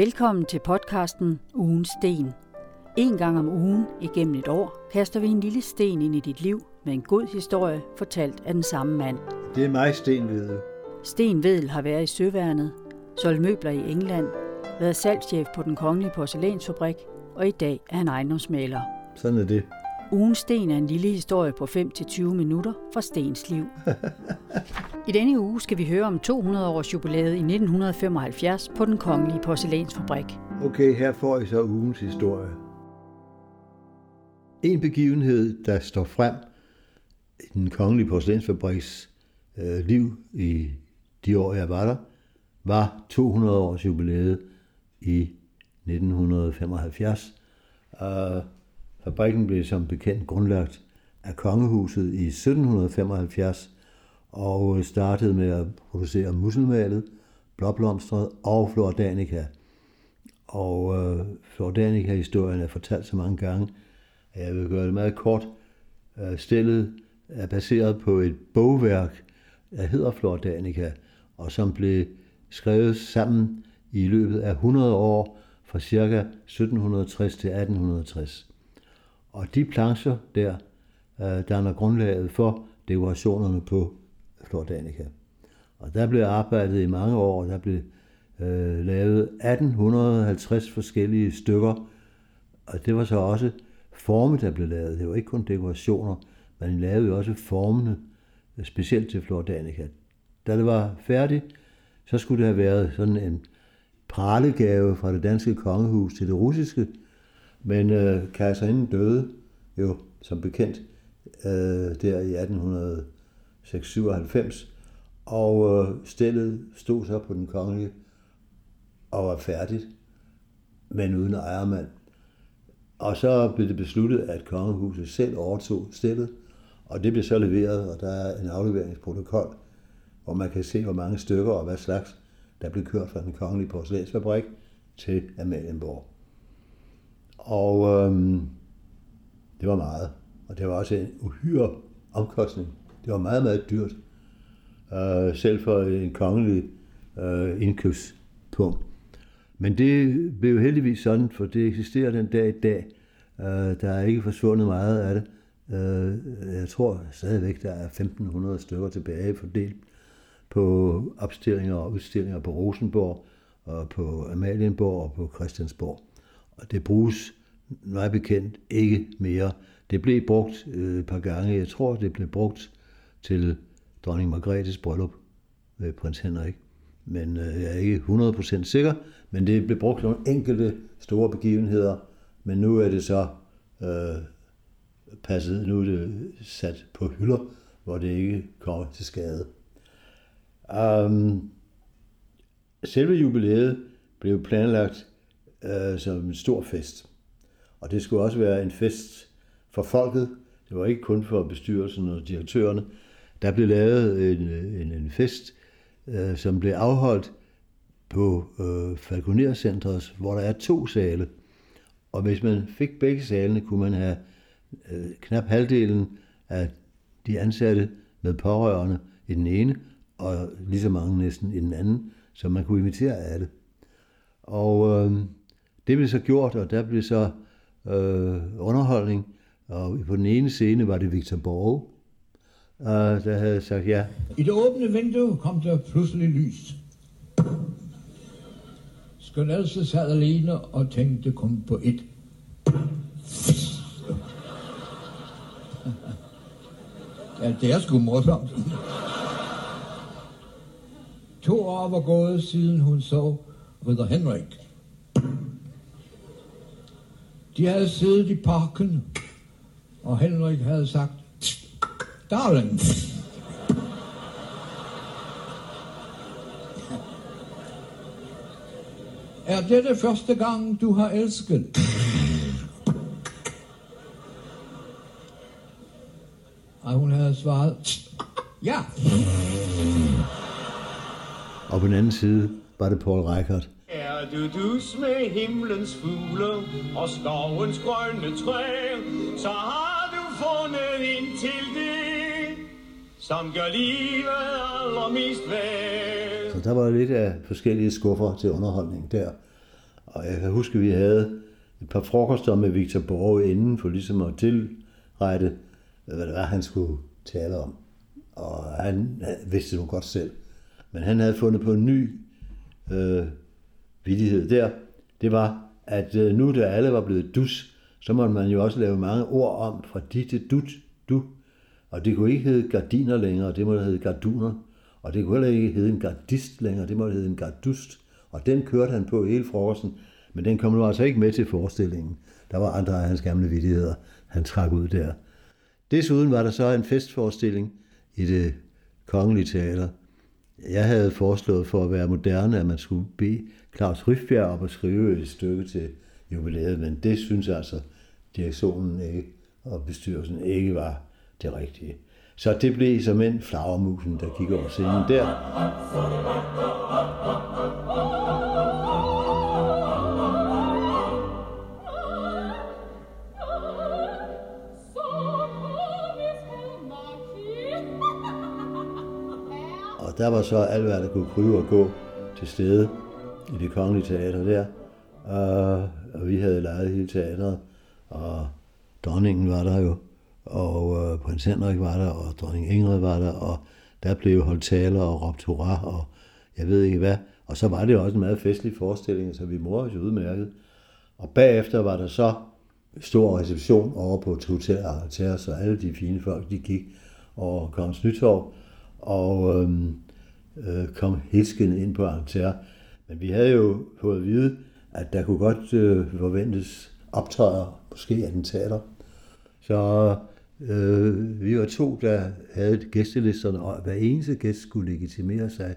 Velkommen til podcasten Ugens Sten. En gang om ugen igennem et år kaster vi en lille sten ind i dit liv med en god historie fortalt af den samme mand. Det er mig, Sten Vedel. Sten Vedel har været i Søværnet, solgt møbler i England, været salgschef på den kongelige porcelænsfabrik, og i dag er han ejendomsmaler. Sådan er det. Ugens Sten er en lille historie på 5-20 minutter fra Stens liv. I denne uge skal vi høre om 200 års jubilæet i 1975 på den kongelige porcelænsfabrik. Okay, her får I så ugens historie. En begivenhed, der står frem i den kongelige porcelænsfabriks øh, liv i de år, jeg var der, var 200 års jubilæet i 1975. Og øh, fabrikken blev som bekendt grundlagt af kongehuset i 1775 og øh, startede med at producere musselmalet, blåblomstret og flordanica. Og øh, flordanica-historien er fortalt så mange gange, at jeg vil gøre det meget kort. Øh, stillet er baseret på et bogværk, der hedder Flordanica, og som blev skrevet sammen i løbet af 100 år fra ca. 1760 til 1860. Og de plancher der øh, danner grundlaget for dekorationerne på Flordanica. Og der blev arbejdet i mange år, der blev øh, lavet 1850 forskellige stykker, og det var så også forme, der blev lavet. Det var ikke kun dekorationer, man lavede jo også formene, øh, specielt til Flordanica. Da det var færdigt, så skulle det have været sådan en pralegave fra det danske kongehus til det russiske, men øh, kejserinden døde jo som bekendt øh, der i 1800 697, og øh, stillet stod så på den kongelige og var færdigt, men uden ejermand. Og så blev det besluttet, at kongehuset selv overtog stillet, og det blev så leveret, og der er en afleveringsprotokol, hvor man kan se, hvor mange stykker og hvad slags, der blev kørt fra den kongelige porcelænsfabrik til Amalienborg. Og øhm, det var meget. Og det var også en uhyre omkostning. Det var meget, meget dyrt. Øh, selv for en kongelig øh, indkøbspunkt. Men det blev heldigvis sådan, for det eksisterer den dag i dag. Øh, der er ikke forsvundet meget af det. Øh, jeg tror stadigvæk, der er 1500 stykker tilbage fordelt på opstillinger og udstillinger på Rosenborg, og på Amalienborg og på Christiansborg. Og det bruges meget bekendt ikke mere. Det blev brugt øh, et par gange. Jeg tror, det blev brugt til dronning Margrethes bryllup med prins Henrik. Men øh, jeg er ikke 100% sikker, men det blev brugt nogle enkelte store begivenheder. Men nu er det så øh, passet, nu er det sat på hylder, hvor det ikke kommer til skade. Um, selve jubilæet blev planlagt øh, som en stor fest. Og det skulle også være en fest for folket. Det var ikke kun for bestyrelsen og direktørerne. Der blev lavet en, en, en fest, øh, som blev afholdt på øh, Falconer-centret, hvor der er to sale. Og hvis man fik begge salene, kunne man have øh, knap halvdelen af de ansatte med pårørende i den ene, og lige så mange næsten i den anden, så man kunne invitere det. Og øh, det blev så gjort, og der blev så øh, underholdning, og på den ene scene var det Victor Borge, øh, der havde sagt ja. I det åbne vindue kom der pludselig lys. Skøn Else sad alene og tænkte kun på et. Ja, det er sgu morsomt. To år var gået, siden hun så Ridder Henrik. De havde siddet i parken, og Henrik havde sagt, Darling. Er det det første gang, du har elsket? Og hun havde svaret, ja. Og på den anden side var det Paul Reichert. Er du dus med himlens fugle og skovens grønne træer, så har du fundet ind til det, som gør livet allermest værd. Så der var lidt af forskellige skuffer til underholdning der. Og jeg kan huske, at vi havde et par frokoster med Victor Borge inden for ligesom at tilrette, øh, hvad det var, han skulle tale om. Og han vidste det jo godt selv. Men han havde fundet på en ny øh, vidighed der. Det var, at øh, nu da alle var blevet dus, så måtte man jo også lave mange ord om fra de til dut, du. Og det kunne ikke hedde gardiner længere, det måtte hedde garduner. Og det kunne heller ikke hedde en gardist længere, det måtte hedde en gardust. Og den kørte han på hele frokosten, men den kom nu altså ikke med til forestillingen. Der var andre af hans gamle vidigheder, han trak ud der. Desuden var der så en festforestilling i det kongelige teater. Jeg havde foreslået for at være moderne, at man skulle bede Claus Ryfbjerg op at skrive et stykke til jubilæet, men det synes altså direktionen ikke og bestyrelsen ikke var det rigtige. Så det blev som en flagermusen, der gik over scenen der. Og der var så alt, hvad der kunne kryve og gå til stede i det kongelige teater der. Og vi havde lejet hele teateret, og dronningen var der jo, og øh, prins Henrik var der, og dronning Ingrid var der, og der blev holdt taler og råbt hurra, og jeg ved ikke hvad. Og så var det også en meget festlig forestilling, så vi morede os udmærket. Og bagefter var der så stor reception over på et hotel Arter, så alle de fine folk, de gik over Kongens Nytorv, og øhm, øh, kom hilsken ind på Arter. Men vi havde jo fået at vide, at der kunne godt øh, forventes optøjer, måske attentater. Så øh, vi var to, der havde gæstelisterne, og hver eneste gæst skulle legitimere sig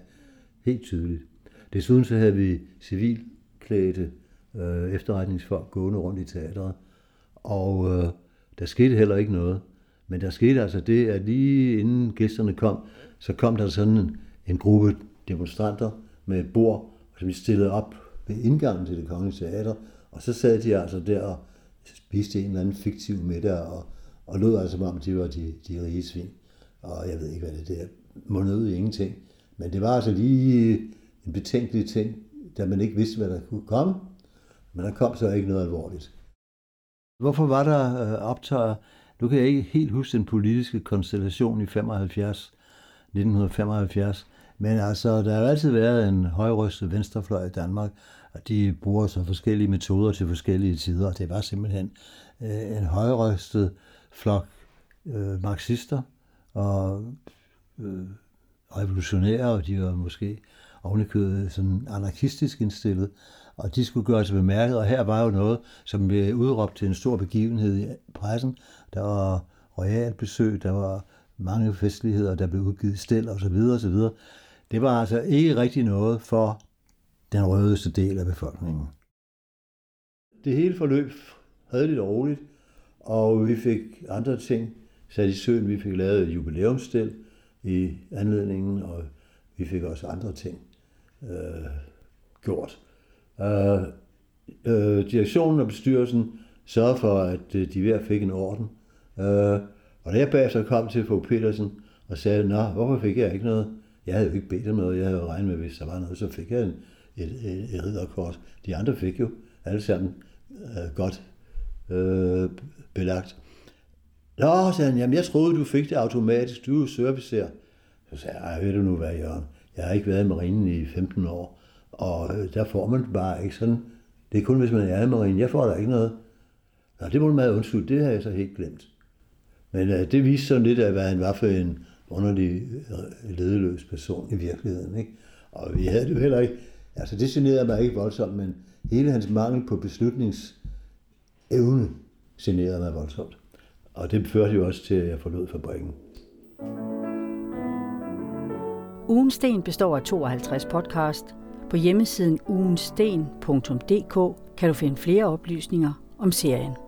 helt tydeligt. Desuden så havde vi civilklædte øh, efterretningsfolk gående rundt i teatret, og øh, der skete heller ikke noget. Men der skete altså det, at lige inden gæsterne kom, så kom der sådan en, en gruppe demonstranter med et bord, som vi stillede op ved indgangen til det kongelige teater, og så sad de altså der og spiste en eller anden fiktiv middag, og, og lød altså som om, de var de, de rige svin. Og jeg ved ikke, hvad det der mundede ud i ingenting. Men det var altså lige en betænkelig ting, da man ikke vidste, hvad der kunne komme. Men der kom så ikke noget alvorligt. Hvorfor var der øh, optøjer? Nu kan jeg ikke helt huske den politiske konstellation i 75, 1975, men altså, der har altid været en højrystet venstrefløj i Danmark, og de bruger så forskellige metoder til forskellige tider. Det var simpelthen øh, en højrystet flok øh, marxister og øh, revolutionære, og de var måske ovenikøbet sådan anarkistisk indstillet, og de skulle gøre sig bemærket, og her var jo noget, som blev udråbt til en stor begivenhed i pressen. Der var royalt besøg, der var mange festligheder, der blev udgivet stel og så videre, og så videre. Det var altså ikke rigtig noget for den rødeste del af befolkningen. Det hele forløb havde lidt roligt, og vi fik andre ting sat i søen. Vi fik lavet et jubilæumsstil i anledningen, og vi fik også andre ting øh, gjort. Øh, øh, direktionen og bestyrelsen sørgede for, at øh, de hver fik en orden. Øh, og da jeg bagefter kom til Fogh Petersen og sagde, nå, hvorfor fik jeg ikke noget? Jeg havde jo ikke bedt om noget, jeg havde jo regnet med, hvis der var noget, så fik jeg en, et, et, et ridderkors. De andre fik jo alle sammen øh, godt øh, belagt. Nå, sagde han, jamen jeg troede, du fik det automatisk, du er servicer. Så sagde jeg, ved du nu hvad, Jørgen, jeg har ikke været i marinen i 15 år, og øh, der får man bare ikke sådan, det er kun hvis man er i marinen, jeg får der ikke noget. Nå, det må du meget undskylde, det har jeg så helt glemt. Men øh, det viste sådan lidt af, hvad han var for en underlig øh, ledeløs person i virkeligheden. Ikke? Og vi havde det jo heller ikke, altså det generede mig ikke voldsomt, men hele hans mangel på beslutnings evne generede mig voldsomt. Og det førte jo også til, at jeg forlod fabrikken. Ugensten består af 52 podcast. På hjemmesiden ugensten.dk kan du finde flere oplysninger om serien.